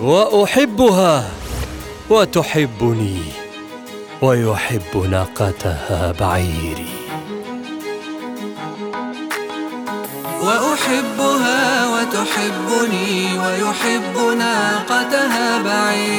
وأحبها وتحبني ويحب ناقتها بعيري. وأحبها وتحبني ويحب ناقتها بعيري.